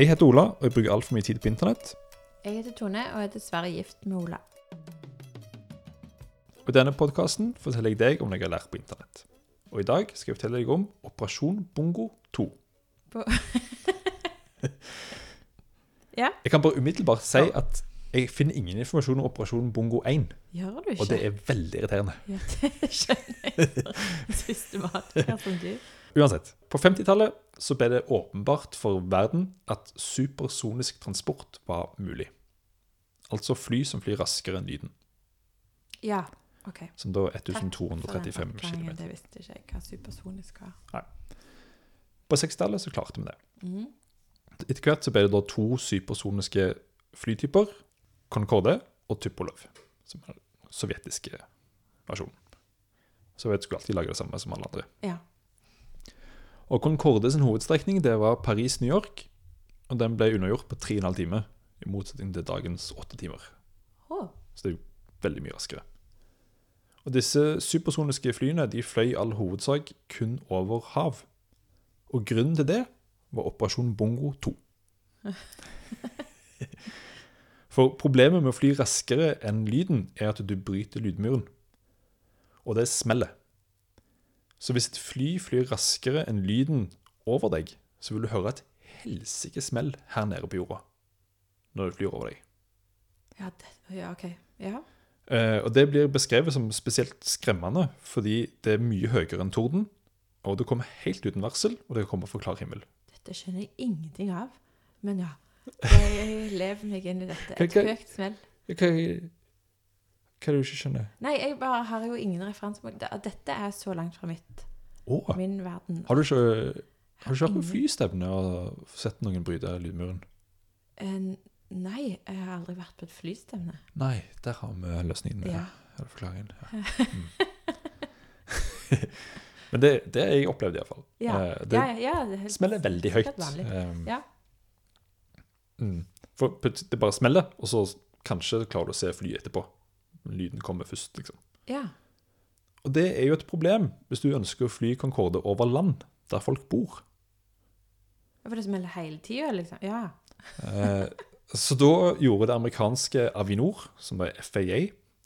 Jeg heter Ola, og jeg bruker altfor mye tid på internett. Jeg heter Tone og er dessverre gift med Ola. Og I denne podkasten forteller jeg deg om noe jeg har lært på internett. Og i dag skal jeg fortelle deg om Operasjon Bongo 2. På- Ja. Jeg kan bare umiddelbart si at jeg finner ingen informasjon om Operasjon Bongo 1. Gjør du ikke? Og det er veldig irriterende. Ja, det skjønner jeg. for Systematiker. Uansett, på 50-tallet så ble det åpenbart for verden at supersonisk transport var mulig. Altså fly som flyr raskere enn lyden, Ja, OK. som da er Takk for den 1235 oppklaringen. km. Det visste ikke jeg hva supersonisk var. Nei. På 60-tallet så klarte vi det. Mm. Etter hvert så ble det da to supersoniske flytyper, Concorde og Tupolev, som er den sovjetiske versjonen. Sovjet skulle alltid lage det samme som alle andre. Ja. Og Concorde sin hovedstrekning det var Paris-New York, og den ble unnagjort på 3,5 timer, i motsetning til dagens 8 timer. Oh. Så det er jo veldig mye raskere. Og disse supersoniske flyene de fløy i all hovedsak kun over hav. Og grunnen til det var Operasjon Bongo 2. For problemet med å fly raskere enn lyden er at du bryter lydmuren. Og det smeller. Så hvis et fly flyr raskere enn lyden over deg, så vil du høre et helsike smell her nede på jorda når det flyr over deg. ja, det, ja, OK. Ja. Uh, og Det blir beskrevet som spesielt skremmende, fordi det er mye høyere enn torden. Og det kommer helt uten varsel, og det kommer fra klar himmel. Dette skjønner jeg ingenting av. Men ja. Jeg lever meg inn i dette. Et høyt smell. Hva, hva er det du ikke skjønner? Nei, jeg bare har jo ingen referansepunkt. Dette er så langt fra mitt, oh. min verden. har du ikke, har du ikke vært på flystevne og sett noen bryte lydmuren? Uh, Nei, jeg har aldri vært på et flystevne. Nei, der har vi løsningen. Ja. Eller forklaringen. Ja. Mm. Men det, det jeg opplevd, iallfall. Ja, Eh, det ja, ja, ja, det er smeller veldig høyt. Um, Ja. Mm. For det bare smeller, og så kanskje klarer du å se flyet etterpå. Lyden kommer først, liksom. Ja. Og det er jo et problem hvis du ønsker å fly Concorde over land, der folk bor. For det smeller hele tida, liksom? Ja. Eh, så da gjorde det amerikanske Avinor, som er FAA,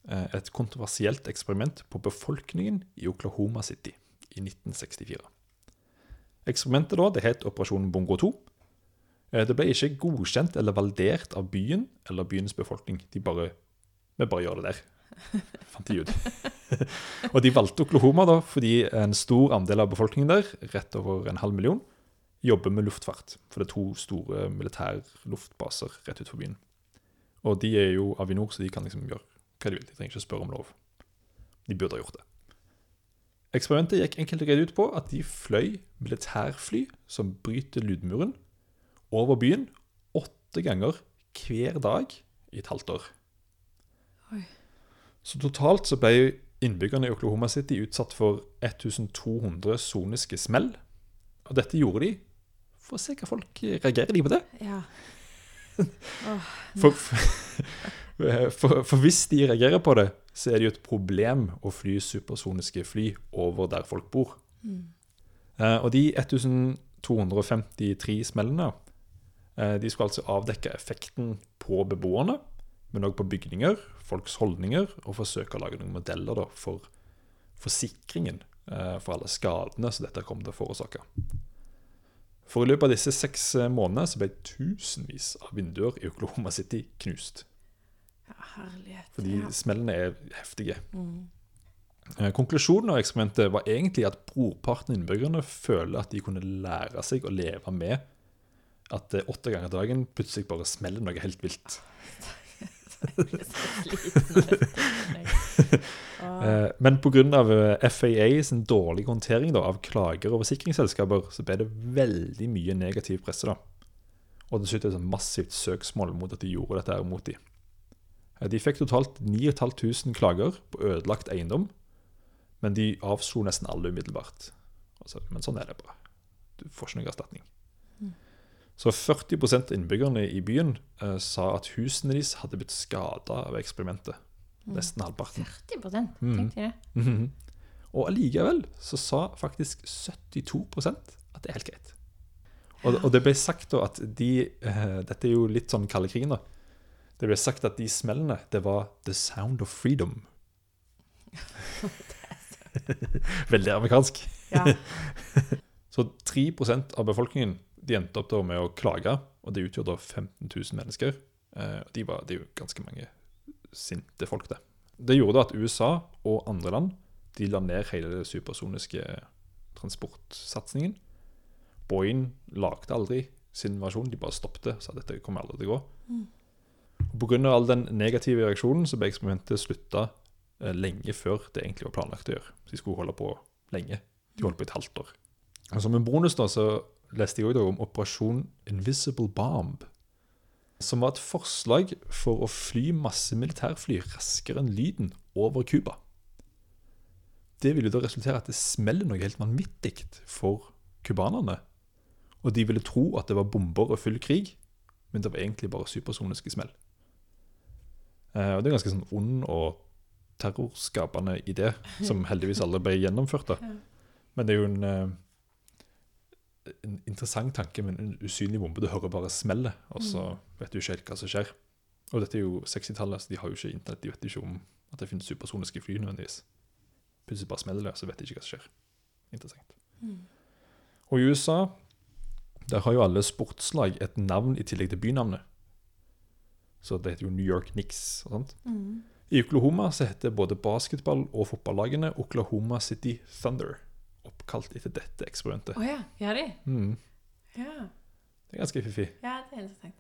eh, et kontroversielt eksperiment på befolkningen i Oklahoma City i 1964. Eksperimentet da, det het Operasjon Bongo 2. Eh, Det ble ikke godkjent eller validert av byen eller byens befolkning. De bare Vi bare gjør det der. Fant de ut. og de valgte Oklahoma da, fordi en stor andel av befolkningen der, rett over en halv million, jobber med luftfart. For det er to store militærluftbaser rett utenfor byen. Og de er jo Avinor, så de kan liksom gjøre hva de vil. De trenger ikke spørre om lov. De burde ha gjort det. Eksperimentet gikk enkelt og greit ut på at de fløy militærfly som bryter lydmuren, over byen åtte ganger hver dag i et halvt år. Så totalt så ble innbyggerne i Oklahoma City utsatt for 1200 soniske smell. Og dette gjorde de for å se hva folk reagerer de på det. ja. For, for, for hvis de reagerer på det, så er det jo et problem å fly supersoniske fly over der folk bor. Mm. Eh, og de 1253 smellene eh, de skulle altså avdekke effekten på beboerne, men òg på bygninger, folks holdninger, og forsøke å lage noen modeller da, for forsikringen eh, for alle skadene som dette kom til å forårsake. For i løpet av disse seks eh, månedene så ble tusenvis av vinduer i Oklahoma City knust. ja herlighet. Fordi ja. smellene er heftige. Mm. Eh, Konklusjonen av eksperimentet var egentlig at brorparten av innbyggerne føler at de kunne lære seg å leve med at åtte ganger dagen plutselig bare smeller noe helt vilt. Men pga. FAA sin dårlige håndtering da, av klager over sikringsselskaper, så ble det veldig mye negativ presse. da. Og til slutt et massivt søksmål mot at de gjorde dette mot dem. De fikk totalt 9500 klager på ødelagt eiendom, men de avslo nesten alle umiddelbart. Altså, men sånn er det bare. Du får ikke noen erstatning. Mm. Så 40 av innbyggerne i byen eh, sa at husene deres hadde blitt skada av eksperimentet. Mm. Nesten halvparten. 40 Mm. tenkte jeg det. Mhm. Og allikevel så sa faktisk 72% at det er helt greit. Og, og det ble sagt da at de eh, Dette er jo litt sånn kalde krigen, da. Det ble sagt at de smellene, det var the sound of freedom. Veldig amerikansk. Ja. Så 3% av befolkningen de endte opp da med å klage, og det utgjorde da 15 000 mennesker. Eh, de var, det er jo ganske mange sinte folk, det. Det gjorde da at USA og andre land de la ned hele den supersoniske transportsatsingen. Boeing lagde aldri sin versjon, de bare stoppet sa dette kommer aldri til å gå. Mm. Pga. all den negative reaksjonen så ble eksperimentet slutta eh, lenge før det egentlig var planlagt å gjøre. Så de skulle holde på lenge. De holdt på et halvt år. Og Som en bonus da, så leste jeg også om Operasjon Invisible Bomb. Som var et forslag for å fly masse militærfly raskere enn lyden over Cuba. Det ville da resultere at det smeller noe helt vanvittig for cubanerne. Og de ville tro at det var bomber og full krig, men det var egentlig bare supersoniske smell. Eh, og Det er en ganske sånn ond og terrorskapende idé, som heldigvis aldri ble gjennomført. da. Men det er jo en, eh, en interessant tanke men en usynlig bombe. Du hører bare smellet, og så vet du ikke helt hva som skjer. Og dette er jo 60-tallet, så de har jo ikke internett. De vet ikke om at det finnes supersoniske fly nødvendigvis. Plutselig bare smeller det, så vet de ikke hva som skjer. Interessant. Og i USA der har jo alle sportslag et navn i tillegg til bynavnet. Så det heter jo New York Knicks og sånt. Mm. I Oklahoma så heter både basketball- og fotballagene Oklahoma City Thunder. Oppkalt etter dette eksperimentet. Oh, ja. Ja, de? Mm. Ja. Det er ganske fiffig. ja, det er interessant.